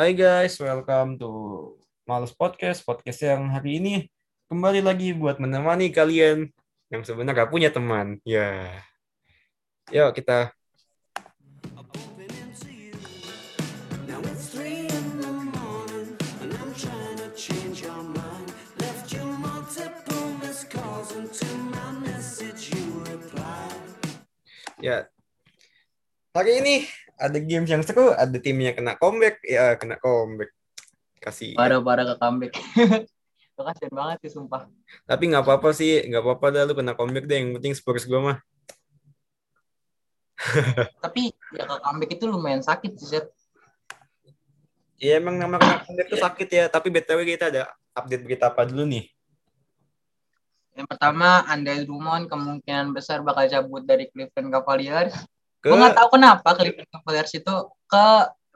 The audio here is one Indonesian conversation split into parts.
Hai guys, welcome to Males Podcast. Podcast yang hari ini kembali lagi buat menemani kalian yang sebenarnya gak punya teman. Ya, yuk kita ya hari ini ada games yang seru, ada timnya kena comeback, ya kena comeback. Kasih. Parah-parah ke comeback. Lu kasihan banget sih sumpah. Tapi nggak apa-apa sih, nggak apa-apa dah lu kena comeback deh. Yang penting Spurs gue mah. Tapi ya ke comeback itu lumayan sakit sih, Set. Ya emang nama kena comeback tuh sakit ya. Tapi btw kita ada update berita apa dulu nih? Yang pertama, Andre Drummond kemungkinan besar bakal cabut dari Cleveland Cavaliers. Ke Gue nggak tahu kenapa Cleveland Cavaliers itu ke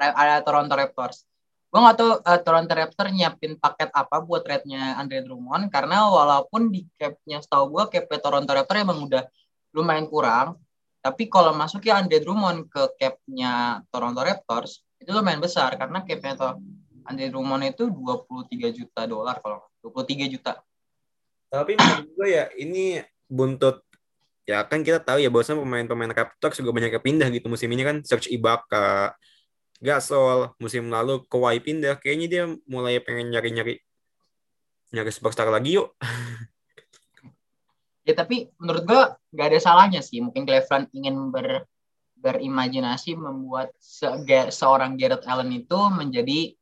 ada Toronto Raptors. Gue nggak tahu eh, Toronto Raptors nyiapin paket apa buat trade-nya Andre Drummond karena walaupun di cap-nya setahu gue cap Toronto Raptors emang udah lumayan kurang, tapi kalau masuk ya Andre Drummond ke cap-nya Toronto Raptors itu lumayan besar karena cap-nya to- Andre Drummond itu 23 juta dolar kalau nggak- 23 juta. Tapi menurut gue ya ini buntut ya kan kita tahu ya bahwasanya pemain-pemain Raptors juga banyak yang pindah gitu musim ini kan Serge Ibaka, Gasol, musim lalu Kawhi pindah, kayaknya dia mulai pengen nyari-nyari nyari superstar lagi yuk. Ya tapi menurut gua nggak ada salahnya sih. Mungkin Cleveland ingin ber berimajinasi membuat se- seorang Garrett Allen itu menjadi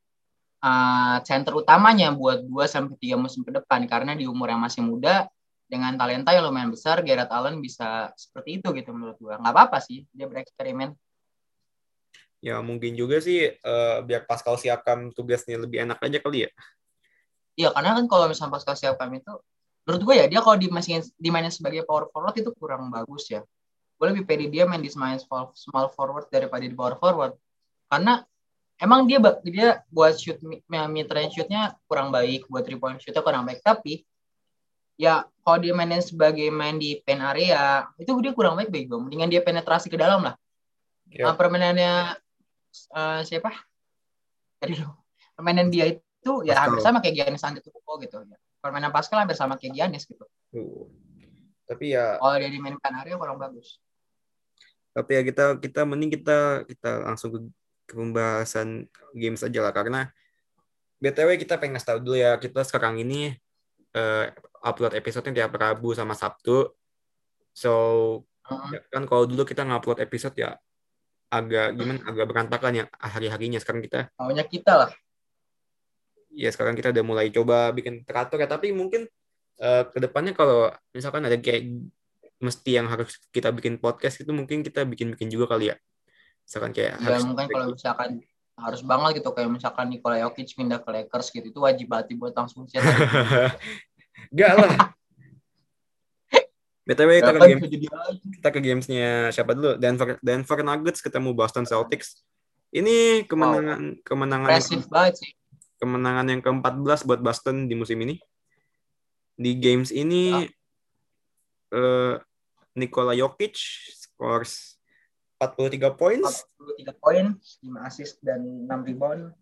uh, center utamanya buat 2 sampai 3 musim ke depan karena di umur yang masih muda dengan talenta yang lumayan besar Garrett Allen bisa seperti itu gitu menurut gua. nggak apa-apa sih dia bereksperimen. Ya mungkin juga sih eh, biar Pascal Siakam tugasnya lebih enak aja kali ya. Iya karena kan kalau misalnya Pascal Siakam itu menurut gue ya dia kalau dimainin dimainin sebagai power forward itu kurang bagus ya. Gue lebih pede dia main di small, small forward daripada di power forward. Karena emang dia dia buat shoot mi- mid range shootnya kurang baik, buat three point shootnya kurang baik. Tapi ya kalau dia mainin sebagai main di pen area itu dia kurang baik bego. Mendingan dia penetrasi ke dalam lah. Ya. Nah, permainannya eh, siapa? Tadi. Permainan dia itu ya Pascal. hampir sama kayak Giannis Antetokounmpo gitu ya. Permainan Pascal hampir sama kayak Giannis gitu. Tuh. Tapi ya Kalau dia dimainkan area kurang bagus. tapi ya kita kita mending kita kita langsung ke, ke pembahasan games aja lah karena btw kita pengen ngasih tahu dulu ya kita sekarang ini eh, upload episode tiap Rabu sama Sabtu so Heeh. ya kan kalau dulu kita ngupload episode ya agak gimana agak berantakan ya hari-harinya sekarang kita Maunya kita lah. ya sekarang kita udah mulai coba bikin teratur ya tapi mungkin eh, ke depannya kalau misalkan ada kayak mesti yang harus kita bikin podcast itu mungkin kita bikin-bikin juga kali ya misalkan kayak Ya harus mungkin kalau misalkan harus banget gitu kayak misalkan Nikola Jokic pindah ke Lakers gitu itu wajib banget buat langsung share. Enggak lah. BTW kita ke game kita ke gamesnya siapa dulu? Denver Denver Nuggets ketemu Boston Celtics. Ini kemenangan kemenangan yang, Impressive banget sih. kemenangan yang ke-14 buat Boston di musim ini. Di games ini eh Nikola Jokic scores 43 points, 43 poin, 5 assist dan 6 rebound.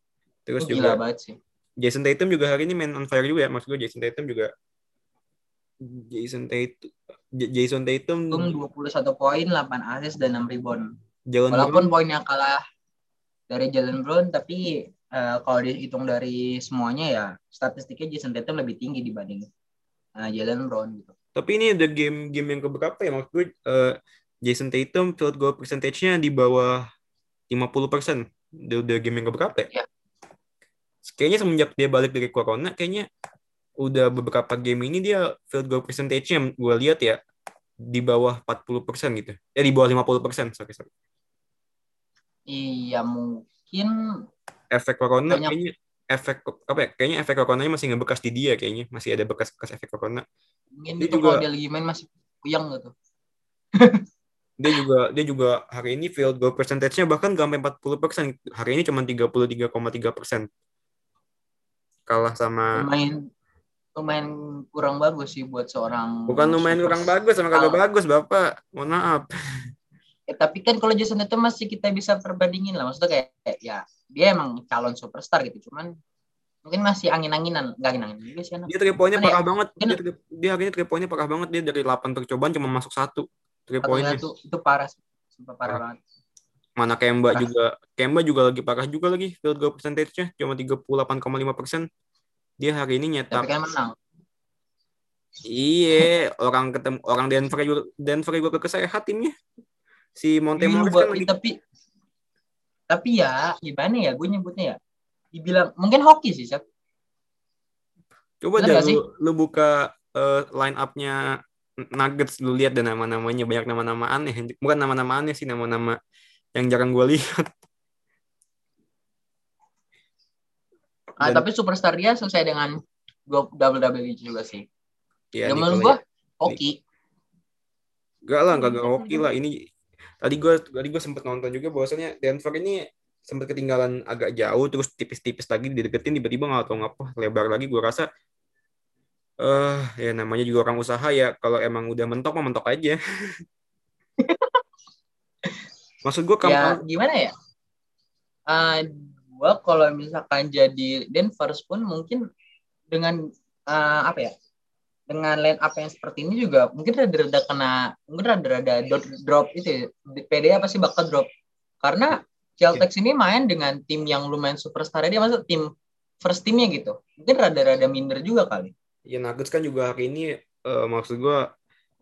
terus Itu gila juga banget sih. Jason Tatum juga hari ini main on fire juga ya. Maksud gue Jason Tatum juga Jason Tatum Jason Tatum Untung 21 poin, 8 assist dan 6 rebound. Jalen Walaupun Brown poinnya kalah dari Jalen Brown, tapi eh, kalau dihitung dari semuanya ya statistiknya Jason Tatum lebih tinggi dibanding eh, Jalen Brown gitu. Tapi ini ada game-game yang keberapa ya? Maksud gue eh, Jason Tatum field goal percentage-nya di bawah 50%. Udah, udah game yang keberapa ya? Iya. Kayaknya semenjak dia balik dari corona, kayaknya udah beberapa game ini dia field goal percentage-nya gue lihat ya di bawah 40% gitu. Ya di bawah 50%, sorry, sorry. Iya mungkin Efek corona Banyak. kayaknya efek apa ya? Kayaknya efek coronanya masih ngebekas di dia kayaknya. Masih ada bekas-bekas efek corona. mungkin Dia itu juga- kalau dia lagi main masih puyeng gitu. dia juga dia juga hari ini field goal percentage-nya bahkan gak sampai 40%. Hari ini cuma 33,3%. Kalah sama Lumayan lumayan kurang bagus sih buat seorang bukan lumayan kurang bagus sama kagak bagus, Bapak. Mohon maaf. Ya, tapi kan kalau Jason Tatum masih kita bisa perbandingin lah. Maksudnya kayak, ya dia emang calon superstar gitu. Cuman mungkin masih angin-anginan. Enggak angin-anginan juga sih. anak. Dia three point-nya ya? parah banget. Dia, three- dia ini three point-nya parah banget. Dia dari 8 percobaan cuma masuk satu three Satu point-nya. itu, itu parah. sih. Sumpah parah Parah. banget. Mana Kemba Parah. juga. Kemba juga lagi parah juga lagi. Field goal percentage-nya cuma 38,5 persen. Dia hari ini nyetak. Tapi kan menang. Iya, orang ketemu orang Denver juga Denver juga kesehat timnya. Si Monte Iya, Morris kan lagi tapi tapi ya gimana ya gue nyebutnya ya dibilang mungkin hoki sih Seth. Coba sih? lu, lu buka eh, line up-nya Nuggets lu lihat dan nama-namanya banyak nama-nama aneh. Bukan nama-nama aneh sih, nama-nama yang jarang gue lihat. Ah, Dan- tapi superstar dia selesai dengan double juga sih. Ya, ya, menurut gue hoki. Enggak lah, enggak hoki lah. Ini tadi gue tadi gue sempet nonton juga bahwasannya Denver ini sempat ketinggalan agak jauh terus tipis-tipis lagi dideketin tiba-tiba nggak tahu ngapa lebar lagi. Gue rasa eh ya namanya juga orang usaha ya. Kalau emang udah mentok mah mentok aja maksud gue ya kampanye gimana ya? Ah, gue kalau misalkan jadi Denver pun mungkin dengan ah, apa ya? Dengan line up yang seperti ini juga mungkin rada-rada kena mungkin rada-rada drop itu ya. PD apa sih bakal drop? Karena Celtics ini main dengan tim yang lumayan superstar dia masuk tim first timnya gitu. Mungkin rada-rada minder juga kali. Ya Nuggets kan juga hari ini eh, maksud gue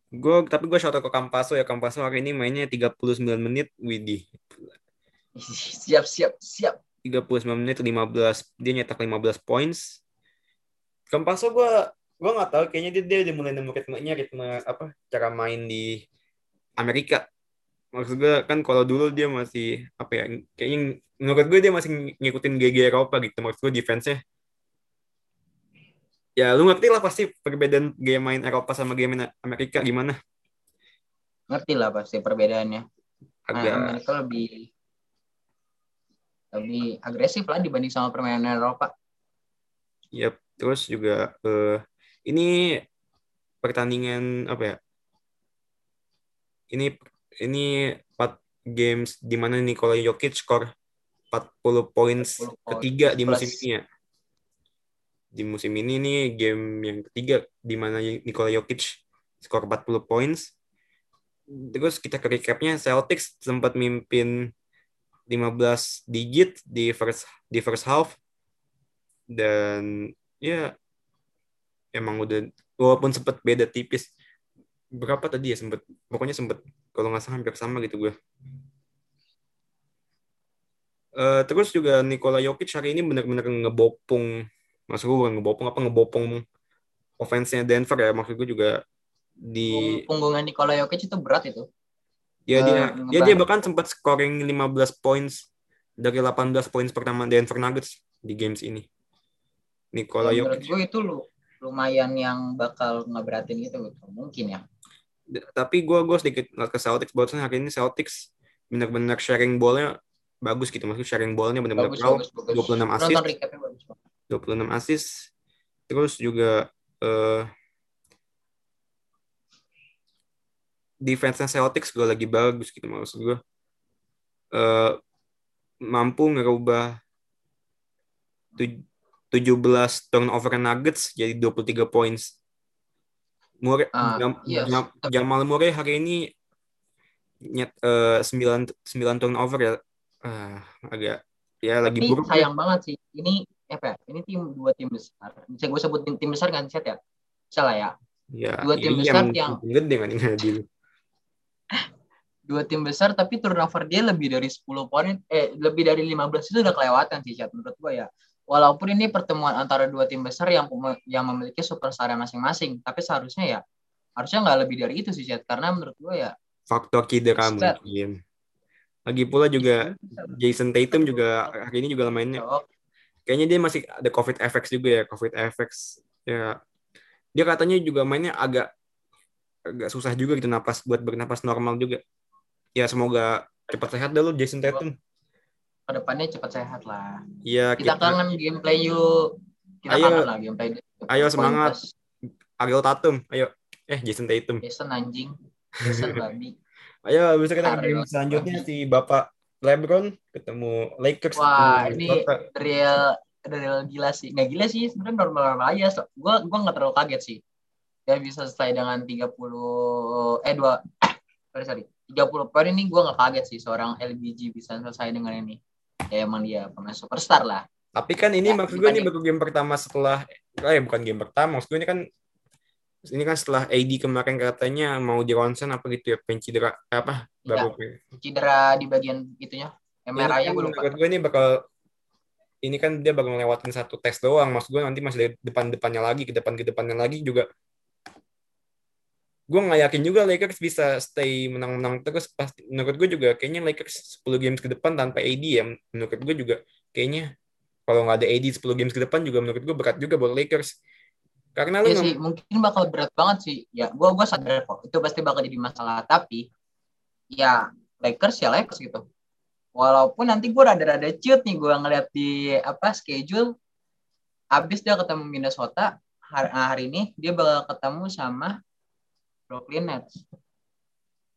gue tapi gue shout out ke Campaso ya. Campaso hari ini mainnya 39 menit. Widih. Siap siap siap. 39 menit 15 dia nyetak 15 points. Campaso gue gue nggak tahu. Kayaknya dia dia udah mulai nemu ritmenya ritme apa cara main di Amerika. Maksud gue kan kalau dulu dia masih apa ya kayaknya menurut gue dia masih ng- ngikutin GG Eropa gitu. Maksud gue defense-nya ya lu ngerti lah pasti perbedaan game main Eropa sama game main Amerika gimana? Ngerti lah pasti perbedaannya. Nah, agak. Amerika lebih lebih agresif lah dibanding sama permainan Eropa. Ya terus juga eh, ini pertandingan apa ya? Ini ini 4 games di mana Nikola Jokic skor 40 points 40 points. ketiga di musim ini ya. Di musim ini nih game yang ketiga di mana Nikola Jokic skor 40 points. Terus kita ke recapnya Celtics sempat mimpin 15 digit di first di first half. Dan ya emang udah walaupun sempat beda tipis. Berapa tadi ya sempat? Pokoknya sempat kalau nggak salah hampir sama gitu gue Eh, terus juga Nikola Jokic hari ini benar-benar ngebopong maksud gue bukan ngebopong apa ngebopong offense-nya Denver ya. Maksud gue juga di punggungan Nikola Jokic itu berat itu. Ya dia Eh, dia dia bahkan sempat scoring 15 points dari 18 points pertama Denver Nuggets di games ini. Nikola Ya, menurut Jokic. gue itu lu lumayan yang bakal ngeberatin gitu mungkin ya. D- tapi gue gue sedikit ngeliat ke Celtics. Bahwasan hari ini Celtics benar-benar sharing ballnya bagus gitu. Maksudnya sharing ballnya benar-benar bagus 26 nonton assist. recapnya bagus banget 26 assist terus juga eh defense Celtics juga lagi bagus gitu maksud gue eh mampu ngerubah tuj- 17 turnover Nuggets jadi 23 points Murray, Ah, Jam- iya. Jam- Jamal Murray hari ini nyet eh 9 9 turnover ya Ah, agak ya lagi tapi buruk ya. sayang banget sih ini apa ya. Ini tim dua tim besar. Bisa gue sebutin tim besar kan set ya? Bisa lah ya. Ya dua tim iya, besar yang- tim gede kan dulu dua tim besar tapi turnover dia lebih dari 10 poin eh lebih dari 15 itu udah kelewatan sih chat menurut gue ya. Walaupun ini pertemuan antara dua tim besar yang yang memiliki superstar masing-masing tapi seharusnya ya harusnya nggak lebih dari itu sih chat karena menurut gue ya faktor cedera mungkin. Lagi pula juga Jason Tatum juga hari ini juga mainnya kayaknya dia masih ada COVID effects juga ya COVID effects ya. Dia katanya juga mainnya agak agak susah juga gitu napas buat bernapas normal juga. Ya semoga cepat sehat dah lu Jason Tatum. Ke depannya cepat sehat lah. Ya kita kita, kangen gameplay yuk. Kita Ayo. kangen lah gameplay. Ayo, semangat. Ariel Tatum ayo. Eh Jason Tatum. Jason anjing. Jason babi. Ayo bisa kita game selanjutnya si Bapak LeBron ketemu Lakers. Wah, ini Minnesota. real real gila sih. Nggak gila sih, sebenarnya normal-normal aja. So, gua gua nggak terlalu kaget sih. Dia bisa selesai dengan 30 eh 2 sorry sorry. 30 poin ini gua nggak kaget sih seorang LBG bisa selesai dengan ini. Ya emang dia pemain superstar lah. Tapi kan ini Ya, maksud gue ini baru game pertama setelah eh bukan game pertama, maksud gue ini kan ini kan setelah AD kemarin katanya mau di ronsen apa gitu ya, pengen cedera apa Iya. baru Cedera di bagian itunya. Ini gue kan lupa. menurut gue ini bakal ini kan dia bakal ngelewatin satu tes doang. Maksud gue nanti masih dari depan-depannya lagi, ke depan ke depannya lagi juga. Gue nggak yakin juga Lakers bisa stay menang-menang terus. Pasti menurut gue juga kayaknya Lakers 10 games ke depan tanpa AD ya. Menurut gue juga kayaknya kalau nggak ada AD 10 games ke depan juga menurut gue berat juga buat Lakers. Karena lu Iya sih, mungkin bakal berat banget sih. Ya, gua gua sadar kok itu pasti bakal jadi masalah. Tapi ya Lakers ya Lakers gitu. Walaupun nanti gua rada-rada ciut nih gua ngeliat di apa schedule habis dia ketemu Minnesota hari, hari ini dia bakal ketemu sama Brooklyn Nets.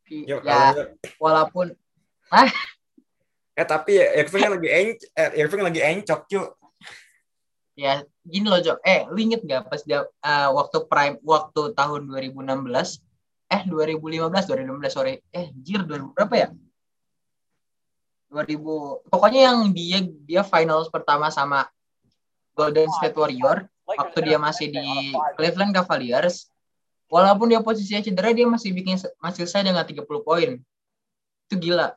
Ya, Ya, kalau- walaupun eh tapi ya Irving kan lagi enc eh, Irving lagi encok cuy. Ya gini loh Jo. Eh, lu inget gak pas dia eh, waktu prime waktu tahun 2016 eh 2015 2016 sorry. Eh jir 2000 berapa ya? 2000 pokoknya yang dia dia finals pertama sama Golden State Warrior waktu dia masih di Cleveland Cavaliers. Walaupun dia posisinya cedera dia masih bikin masih selesai dengan 30 poin. Itu gila.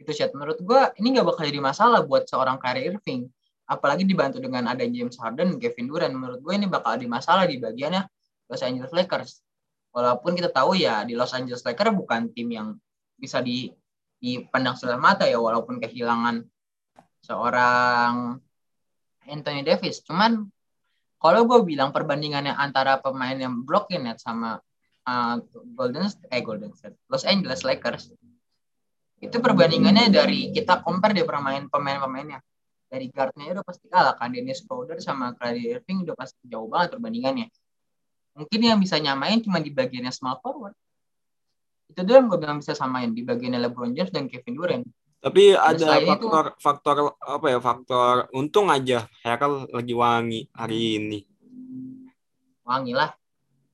Itu chat. Menurut gua ini nggak bakal jadi masalah buat seorang Kyrie Irving apalagi dibantu dengan ada James Harden, Kevin Durant menurut gue ini bakal ada masalah di bagiannya Los Angeles Lakers. Walaupun kita tahu ya di Los Angeles Lakers bukan tim yang bisa di dipandang sebelah mata ya walaupun kehilangan seorang Anthony Davis. Cuman kalau gue bilang perbandingannya antara pemain yang Brooklyn Nets sama uh, Golden eh Golden State Los Angeles Lakers itu perbandingannya dari kita compare dia pemain pemain-pemainnya dari guardnya udah pasti kalah kan Dennis Schroeder sama Kyrie Irving udah pasti jauh banget perbandingannya mungkin yang bisa nyamain cuma di bagiannya small forward itu doang gue bilang bisa samain di bagiannya LeBron James dan Kevin Durant Tapi Dan ada selain itu- faktor faktor apa ya faktor untung aja Hackle lagi wangi hari ini. wangi lah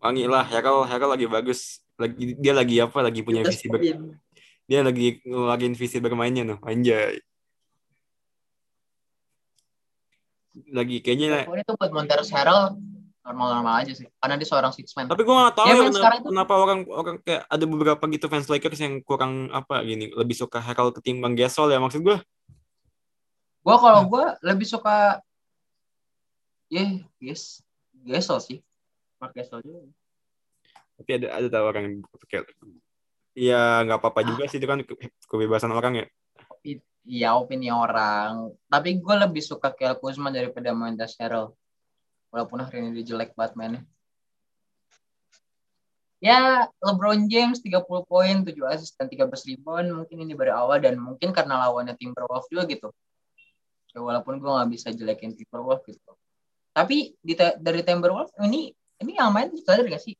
Wangi lah Hackle Hackle lagi bagus. Lagi dia lagi apa? Lagi punya visi ber, dia lagi ngeluarin visi bermainnya noh anjay. Lagi kayaknya Walaupun itu buat Montrezl Harrell normal-normal aja sih. Karena dia seorang six man. Tapi gue gak tahu Ya, ya, kenapa, itu- kenapa orang orang kayak ada beberapa gitu fans Lakers yang kurang apa gini lebih suka Hackle ketimbang Gasol ya maksud gue gue kalau gue lebih suka ya yes Gasol sih. Mark Gasol juga. Tapi ada ada tahu orang yang kayak ya nggak apa-apa Ah. juga sih itu kan ke- kebebasan orang ya Iya opini orang. Tapi gue lebih suka Kyle Kuzma daripada Montrezl Harrell walaupun hari ini dia jelek banget mainnya. Ya LeBron James 30 poin 7 assist dan 13 rebound. Mungkin ini baru awal dan mungkin karena lawannya Timberwolves juga gitu. Ya, walaupun gue nggak bisa jelekin Timberwolves gitu. Tapi di dari Timberwolves ini ini yang main sadar gak sih?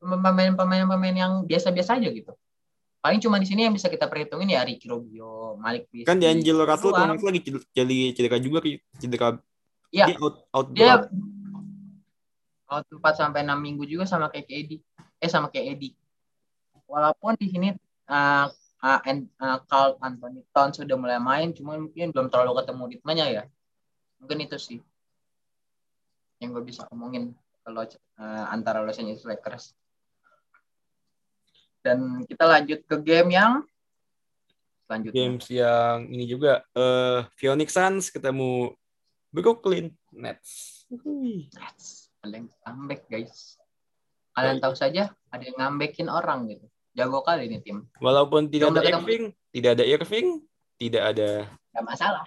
Pemain-pemain pemain yang biasa-biasa aja gitu paling cuma di sini yang bisa kita perhitungin ya Ricky Rubio, Malik Beasley. kan di Angelo Russell kemarin lagi jadi cedera juga cedera Iya. dia out out dia out 4 sampai 6 minggu juga sama kayak KD. Eh sama kayak Edi. Walaupun di sini uh, uh, and, uh, Carl Anthony Towns sudah mulai main, cuman mungkin belum terlalu ketemu ritmenya ya. Mungkin itu sih yang gue bisa ngomongin kalau uh, antara Los Angeles Lakers. Dan kita lanjut ke game yang selanjutnya. games yang ini juga eh Phoenix Suns ketemu Brooklyn Nets. Nets. Yang comeback guys. Kalian tahu saja ada yang ngambekin orang gitu. Jago kali ini tim. walaupun tidak ada ketemu. Irving tidak ada Irving tidak ada Gak masalah.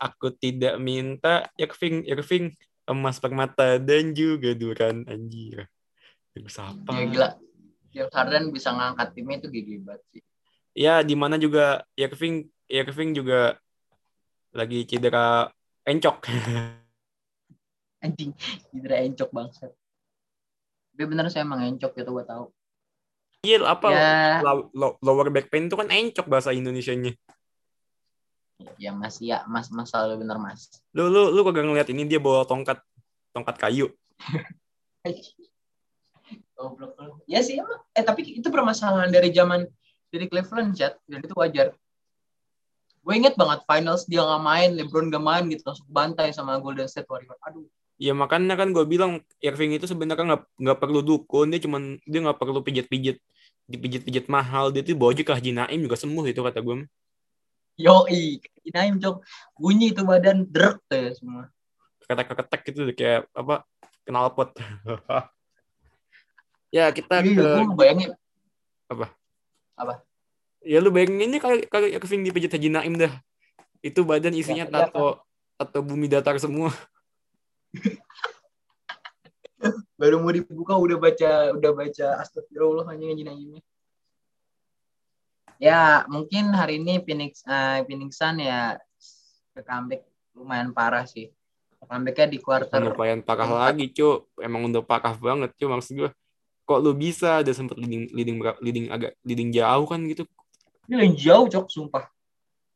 aku tidak minta Irving Irving emas permata dan juga Duran anjir siapa Ya gila. James Harden bisa ngangkat timnya itu gigi banget sih. ya di mana juga Irving Irving juga lagi cedera encok Anjing, cedera encok bangsat. Tapi bener saya emang encok gitu gue tahu. Iya apa Ya, low- low- lower back pain itu kan encok bahasa Indonesianya. ya Mas, ya Mas, Mas selalu bener Mas. Lu lu lu kagak ngeliat ini dia bawa tongkat tongkat kayu. Goblok lu. Ya sih emang. Eh tapi itu permasalahan dari zaman dari Cleveland chat dan itu wajar. Gue inget banget finals dia nggak main, LeBron nggak main gitu langsung bantai sama Golden State Warriors. Aduh, Ya makanya kan gue bilang Irving itu sebenarnya nggak nggak perlu dukun dia cuman dia nggak perlu pijat-pijat dipijat-pijat mahal dia tuh bawa aja ke Haji Naim juga sembuh itu kata gue. yoi, Naim jok bunyi itu badan drek tuh ya semua. ketek-ketek gitu kayak apa knalpot. ya kita Iya, ke gue bayangin ya lu bayangin ini kalau kalau Irving dipijat Haji Naim dah. Itu badan isinya Ya, iya, tato atau bumi datar semua. baru mau dibuka udah baca udah baca astagfirullah hanya ngaji Naimnya. Ya mungkin hari ini Phoenix eh, Phoenix Sun ya ke comeback lumayan parah sih. Comebacknya di quarter lumayan parah lagi cu emang udah parah banget cu maksud gue kok lu bisa udah sempet leading leading leading agak leading jauh kan gitu Ini yang jauh cok sumpah.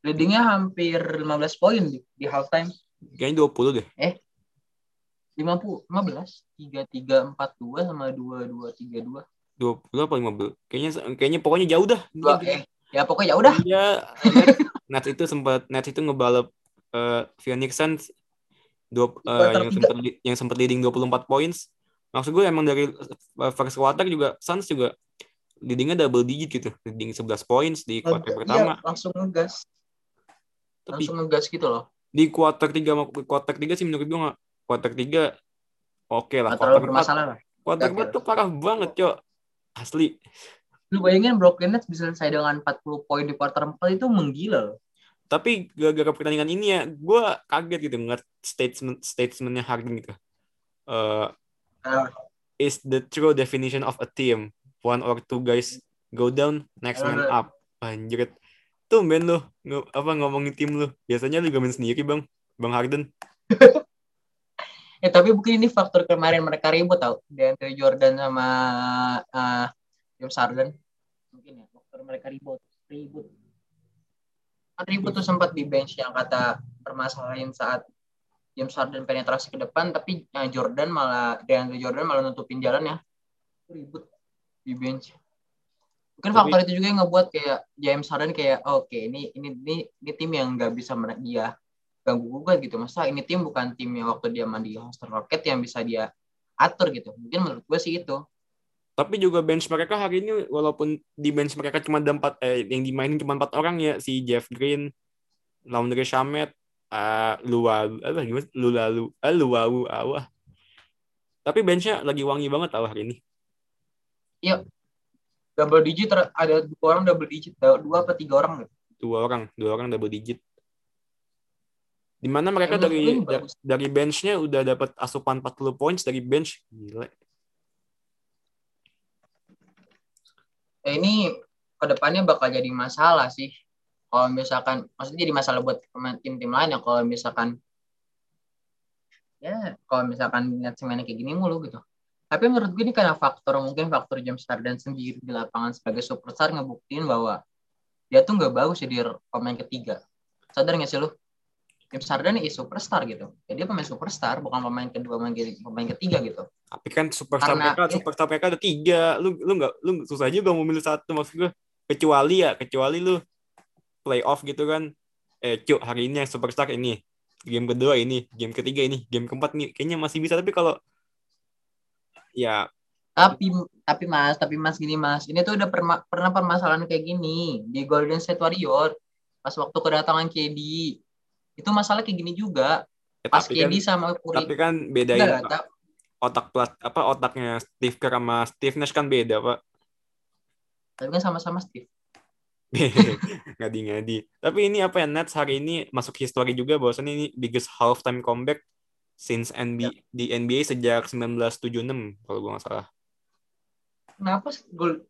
Leadingnya hampir 15 poin di, di halftime. kayaknya 20 deh 50, 15, 3, 3, 4, 2 sama 2, 2, 3, 2. 20 apa 15 kayaknya kayaknya pokoknya jauh dah Dua, eh, ya pokoknya ya udah. Iya, Nets, Nets itu sempat Nets itu ngebalap eh Phoenix Suns dua, eh, Quarter yang sempat yang sempat leading 24 points. Maksud gue emang dari eh, first quarter juga Suns juga leadingnya double digit gitu, leading 11 points di quarter Iya, pertama. langsung ngegas. Tapi Langsung ngegas gitu loh. di quarter 3 sama quarter 3 sih menurut gue nggak quarter 3 oke lah Nggak terlalu quarter 4 bermasalah lah. quarter Nggak 4 tuh parah banget cok asli Lu bayangin Brooklyn Nets bisa selesai dengan 40 poin di quarter 4 itu menggila loh. tapi gara-gara pertandingan ini ya gue kaget gitu ngeliat statement statementnya Harden gitu Eh, Ah. is the true definition of a team one or two guys go down next man Eh. up anjir tuh ben lu nge- apa ngomongin tim lu biasanya lu gamen sendiri bang bang Harden Eh tapi mungkin ini faktor kemarin mereka ribut tau. DeAndre Jordan sama uh, James Harden. Mungkin ya faktor mereka ribut. Ribut. Kan ribut tuh sempat di bench yang kata permasalahan saat James Harden penetrasi ke depan tapi uh, Jordan malah DeAndre Jordan malah nutupin jalan ya. Ribut di bench. Mungkin Tapi- faktor itu juga yang ngebuat kayak James Harden kayak oke ini ini ini ini tim yang nggak bisa dia ganggu gugat gitu masa ini tim bukan tim yang waktu dia mandi Houston Rocket yang bisa dia atur gitu mungkin menurut gue sih itu tapi juga bench mereka hari ini walaupun di bench mereka cuma ada empat eh, yang dimainin cuma empat orang ya si Jeff Green Laundry Shamet uh, apa gimana Lulalu eh, awah tapi benchnya lagi wangi banget tau hari ini. Double digit ada dua orang double digit dua apa tiga orang gitu. dua orang dua orang double digit. Di mana mereka dari da- dari benchnya udah dapat asupan 40 points dari bench. Gila. Eh, ini ke depannya bakal jadi masalah sih kalau misalkan maksudnya jadi masalah buat pemain tim-tim lain ya kalau misalkan ya kalau misalkan lihat semuanya kayak gini mulu gitu. Tapi menurut gue ini karena faktor mungkin faktor James Harden sendiri di lapangan sebagai superstar ngebuktiin bahwa dia tuh nggak bagus jadi pemain ketiga. Sadar nggak sih lu? James Harden is superstar gitu. Ya dia pemain superstar bukan pemain kedua pemain, pemain ketiga gitu. Tapi kan superstar Karena- mereka superstar mereka ada tiga. Lu lu nggak lu susah juga mau milih satu maksud gue. Kecuali ya kecuali lu playoff gitu kan eh cuk hari ini yang superstar ini game kedua ini game ketiga ini game keempat nih kayaknya masih bisa tapi kalau ya Tapi tapi Mas, tapi Mas gini Mas, ini tuh udah perma- pernah permasalahan kayak gini di Golden State Warrior pas waktu kedatangan KD. Itu masalah kayak gini juga. ya Pas tapi kan KD sama Curry. tapi kan bedain Enggak, Pak. ta- otak plat apa otaknya Steve Kerr sama Steve Nash kan beda pak tapi kan sama-sama Steve. ngadi-ngadi tapi ini apa ya Nets hari ini masuk history juga bahwasannya ini biggest halftime comeback since NBA di NBA sejak 1976 kalau gue nggak salah Kenapa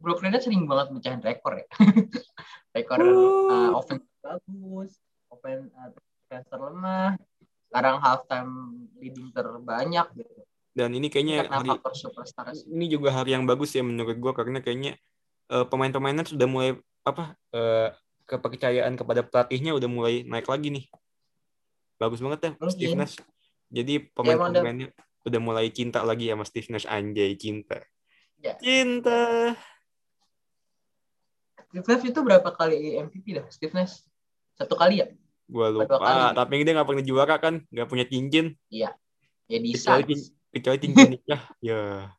Brooklyn Nets sering banget mecahin rekor ya? rekor Uh. uh, offense bagus, offense uh, defense terlemah. Sekarang halftime leading terbanyak gitu. dan ini kayaknya hari ini juga hari yang bagus ya menurut gue karena kayaknya eh, pemain-pemainnya sudah mulai apa eh, kepercayaan kepada pelatihnya udah mulai naik lagi nih. Bagus banget ya Mungkin. Steve Nash. Jadi Oh, iya. dah. pemain-pemainnya udah mulai cinta lagi sama Steve Nash anjay cinta. Ya. Cinta. Steve Nash itu berapa kali MVP dah Steve Nash? Satu kali ya? Gua lupa, tapi dia nggak pernah juara kan, nggak punya cincin. Ya di Kecuali, kecuali cincin nikah. Ya.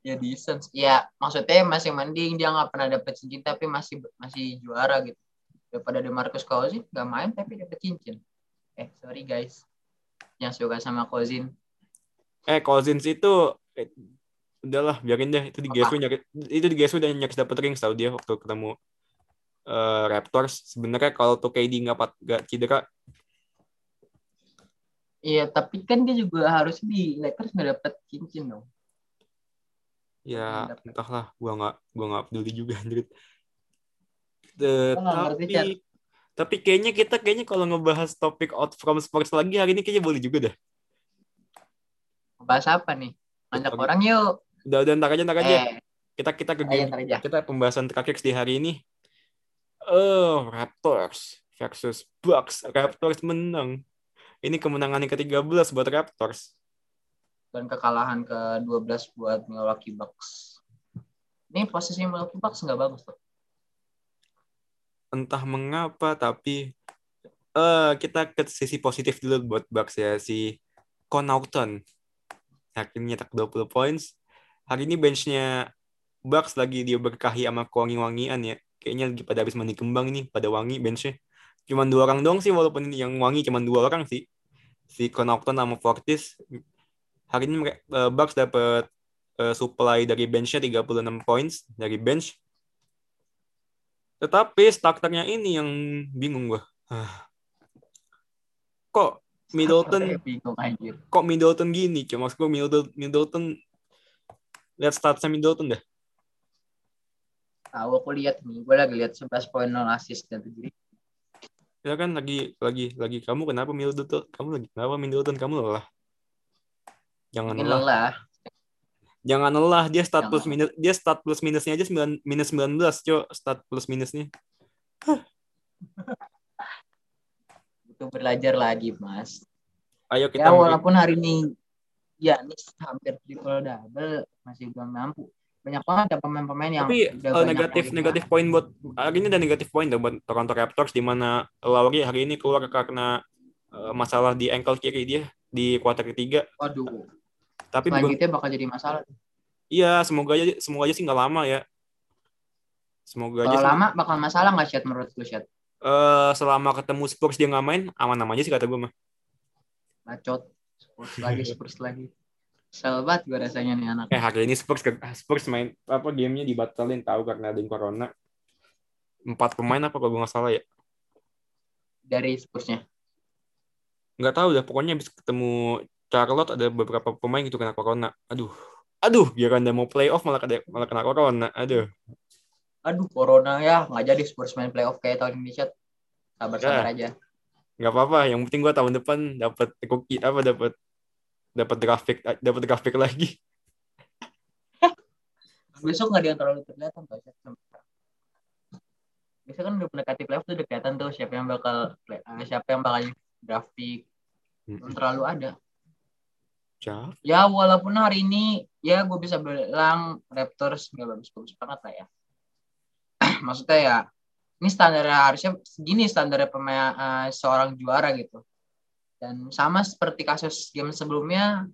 Ya Suns. Ya maksudnya masih mending dia nggak pernah dapet cincin tapi masih masih juara gitu. Daripada Demarcus Cousins nggak main tapi dapet cincin. Eh sorry guys. Yang suka sama Cousins. Eh, Cousins itu eh, udahlah biarin deh itu di Apa? GSW itu di GSW dan nyaris dapet ring tau dia waktu ketemu eh, Raptors. Sebenarnya kalau tuh KD nggak nggak cedera, Iya tapi kan dia juga harus di Lakers nggak dapet cincin dong. Ya Nggak dapet. entahlah, gua nggak gua nggak peduli juga anjir. Ngerti, Tapi tapi kayaknya kita kayaknya kalau ngebahas topik out from sports lagi hari ini kayaknya boleh juga dah. Bahas apa nih? Betul. orang yuk. Udah udah ntar aja ntar aja. Eh, Kita kita ke game aja. kita pembahasan terakhir di hari ini. Oh, Raptors versus Bucks. Raptors menang. Ini kemenangan yang ke-13 buat Raptors. Dan kekalahan ke-12 buat Milwaukee Bucks. Ini posisi Milwaukee Bucks nggak bagus tuh. Entah mengapa tapi eh kita ke sisi positif dulu buat Bucks ya si Connaughton. Akhirnya nyetak 20 points. Hari ini benchnya Bucks lagi dia berkahi sama kewangi-wangian ya. Kayaknya lagi pada habis mandi kembang ini, pada wangi benchnya. Cuman dua orang dong sih, walaupun yang wangi cuman dua orang sih. Si Connaughton sama Fortis. Hari ini eh, Bucks dapat eh, supply dari benchnya 36 points dari bench. Tetapi starternya ini yang bingung gua. Ah. Kok Middleton bingung anjir. kok Middleton gini? Cuma maksud gua Middleton, Middleton lihat statsnya Middleton dah. Tahu aku lihat nih, gue lagi lihat 11 poin 0 assist dan 7 Ya kan lagi lagi lagi kamu kenapa Middleton? Kamu lagi kenapa Middleton? Kamu lelah. Jangan Mungkin lelah. lelah. Jangan lelah. Dia start Jangan. plus minus dia start plus minusnya aja 9 minus 19, Cok. Start plus minusnya. Butuh belajar lagi, Mas. Ayo kita Ya walaupun hari ini ya ini hampir triple double masih belum mampu. Banyak banget ada pemain-pemain yang Tapi udah eh, negatif negatif poin buat hari ini ada negatif poin buat Toronto Raptors di mana Lowry hari ini keluar karena eh, masalah di ankle kiri dia di kuarter ketiga. Waduh, Tapi selanjutnya bakal jadi masalah. iya semoga aja semoga aja sih nggak lama ya. Semoga aja Kalau sih. lama bakal masalah nggak Chat menurut lu Chat? eh, selama ketemu Spurs dia nggak main aman-aman aja sih kata gue mah. Bacot. Spurs lagi, Spurs lagi. Banget gue rasanya nih anak. Eh hari ini Spurs Spurs main apa gamenya dibatalin tahu karena ada yang corona. Empat pemain apa kalau gue nggak salah ya. Dari Spursnya. nggak tahu dah pokoknya habis ketemu Charlotte ada beberapa pemain gitu kena corona aduh aduh biar anda mau playoff malah kena malah kena corona aduh Aduh, Corona ya. Nggak jadi Spurs main playoff kayak tahun ini Chat. Sabar-sabar Ya. aja. nggak apa-apa yang penting gua tahun depan dapat cookie apa dapat dapat grafik dapat grafik lagi Besok nggak ada yang terlalu kelihatan tuh Chat. Biasanya kan udah mendekati playoff tuh udah kelihatan tuh siapa yang bakal eh, siapa yang bakal grafik. Belum terlalu ada. Siapa? Ya walaupun hari ini ya gue bisa bilang Raptors nggak bagus-bagus banget lah ya. Maksudnya ya ini standar harusnya segini standar pemain eh, seorang juara gitu. Dan sama seperti kasus game sebelumnya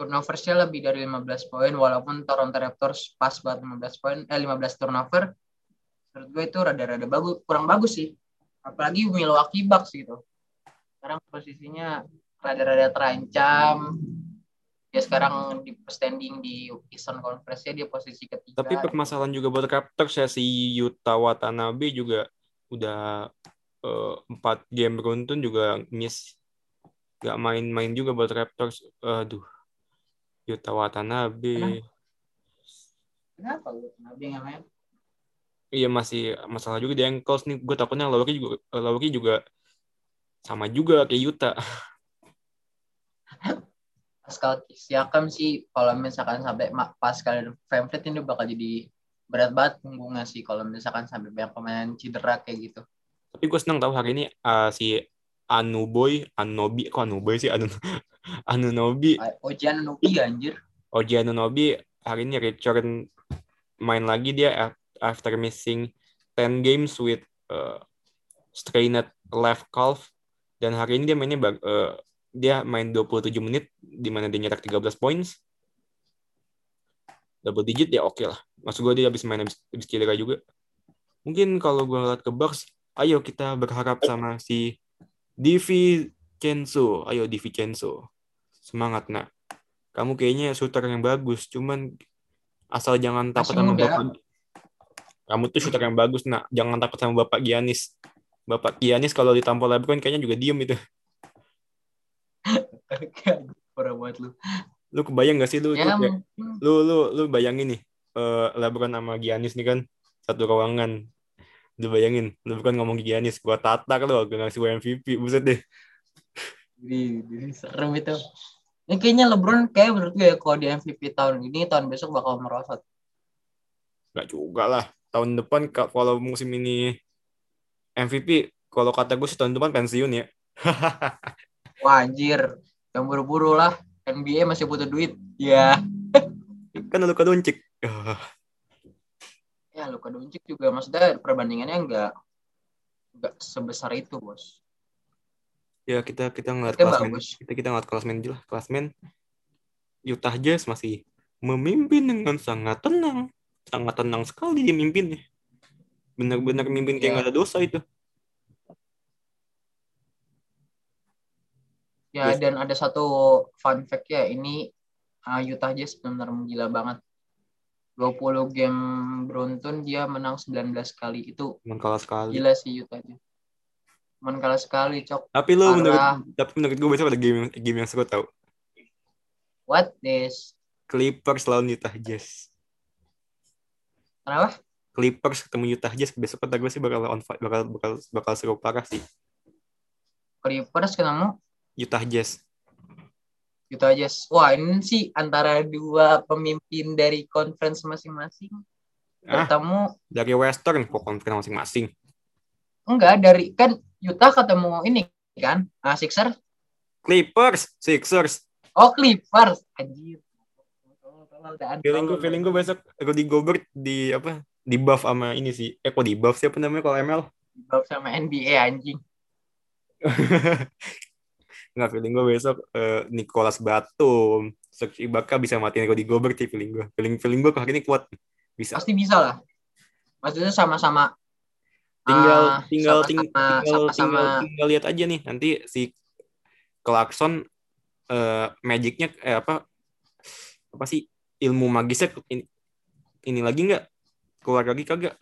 turnoversnya lebih dari 15 poin walaupun Toronto Raptors pas buat 15 poin eh 15 turnover. Menurut gue itu rada-rada bagus kurang bagus sih. Apalagi Milwaukee Bucks gitu. Sekarang posisinya rada-rada terancam. Dia sekarang di standing di Eastern Conference dia posisi ketiga. Tapi permasalahan juga buat Raptors ya si Yuta Watanabe juga udah eh, empat game beruntun juga miss. Nggak main-main juga buat Raptors. Aduh Yuta Watanabe. Kenapa lu Nabi nggak main? Iya masih masalah juga di ankles nih. Gue takutnya Lowry juga Lowry juga sama juga kayak Yuta. Pascal Siakam sih kalau misalkan sampai Pascal Vliet ini bakal jadi berat banget punggungnya sih kalau misalkan sampai banyak pemain cedera kayak gitu. Tapi gue senang tahu hari ini uh, si Anuboy, Anunobi, kok Anuboy sih? Anu, Anunobi, Ojian Nubi anjir. Oji Anunobi hari ini return main lagi dia af- after missing 10 games with uh, strained left calf dan hari ini dia mainnya bag- uh, dia main 27 menit di mana dia nyetak 13 points. Double digit ya oke lah. Maksud gue dia habis main habis, habis cedera juga. Mungkin kalau gue ngeliat ke Bucks ayo kita berharap sama si Divi Kenzo ayo Divi Kenzo semangat nak. Kamu kayaknya shooter yang bagus cuman asal jangan takut sama muda. bapak kamu tuh shooter yang bagus nak. Jangan takut sama bapak Giannis. Bapak Giannis kalau ditampol LeBron kayaknya juga diem itu Parah banget lu. lu kebayang gak sih lu Ya, mungkin lu lu lu bayangin nih eh LeBron sama Giannis nih kan satu ruangan lu bayangin LeBron ngomong ke Giannis gua tatak lu gua ngasih gua MVP buset deh di, di serem itu. Ini kayaknya LeBron kayak menurut gue ya kalau di MVP tahun ini tahun besok bakal merosot. Gak juga lah tahun depan ka- kalau musim ini MVP kalau kata gue sih tahun depan pensiun ya Wah anjir, yang buru-buru lah. NBA masih butuh duit. Ya. kan Luka Doncic Ya Luka Doncic juga maksudnya perbandingannya enggak enggak sebesar itu, Bos. ya kita kita ngeliat Oke, klasmen bagus. kita kita ngeliat klasmen aja lah klasmen Utah Jazz masih memimpin dengan sangat tenang sangat tenang sekali dia mimpinnya benar-benar mimpin kayak Ya. nggak ada dosa itu Ya Yes. dan ada satu fun fact ya, ini uh, Utah Jazz benar-benar gila banget. 20 game beruntun dia menang 19 kali. Itu cuman kalah sekali gila sih Utah Jazz. Cuman kalah sekali, Cok. tapi Parah. menurut tapi menurut gue besok ada game game yang seru tau What this? Clippers lawan Utah Jazz Kenapa? Clippers ketemu Utah Jazz besok kata gue sih bakal on fire, bakal bakal bakal seru parah sih Clippers ketemu Utah Jazz Utah Jazz. Wah, ini sih antara dua pemimpin dari conference masing-masing. Ah. Ketemu dari Western kok conference masing-masing enggak dari kan Utah ketemu ini kan? Ah, Sixers. Clippers Sixers Oh, Clippers. Anjir. feeling gue feeling gue besok Rudy Gobert di apa di buff sama ini sih eh kok di buff siapa namanya kalau ML Bab sama NBA anjing. nggak feeling gue besok eh, Nicholas Batum. Serge Ibaka bisa matiin Rudy Gobert sih feeling gue feeling feeling gue hari ini kuat. Bisa. Pasti bisa lah. Maksudnya sama-sama tinggal ah, tinggal ting- sama-sama- tinggal sama-sama. tinggal tinggal lihat aja nih. Nanti si Clarkson eh magicnya eh apa apa sih ilmu magisnya ini, ini lagi nggak? Keluar lagi kagak?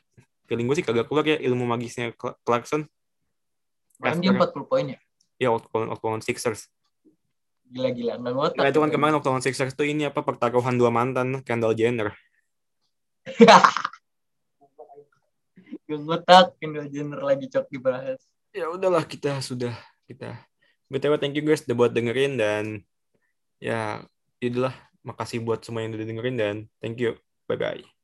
Feeling gue sih kagak keluar ya ilmu magisnya Cla- Clarkson. Kan dia 40 poin ya. Ya waktu waktu lawan Sixers. Gila-gila ngotak. nah, itu kan kemarin waktu lawan Sixers tuh ini apa pertaruhan dua mantan Kendall Jenner. Gak ngotak Kendall Jenner lagi cok dibahas. ya udahlah kita sudah kita. Btw thank you guys udah buat dengerin dan ya itulah makasih buat semua yang udah dengerin dan thank you. Bye bye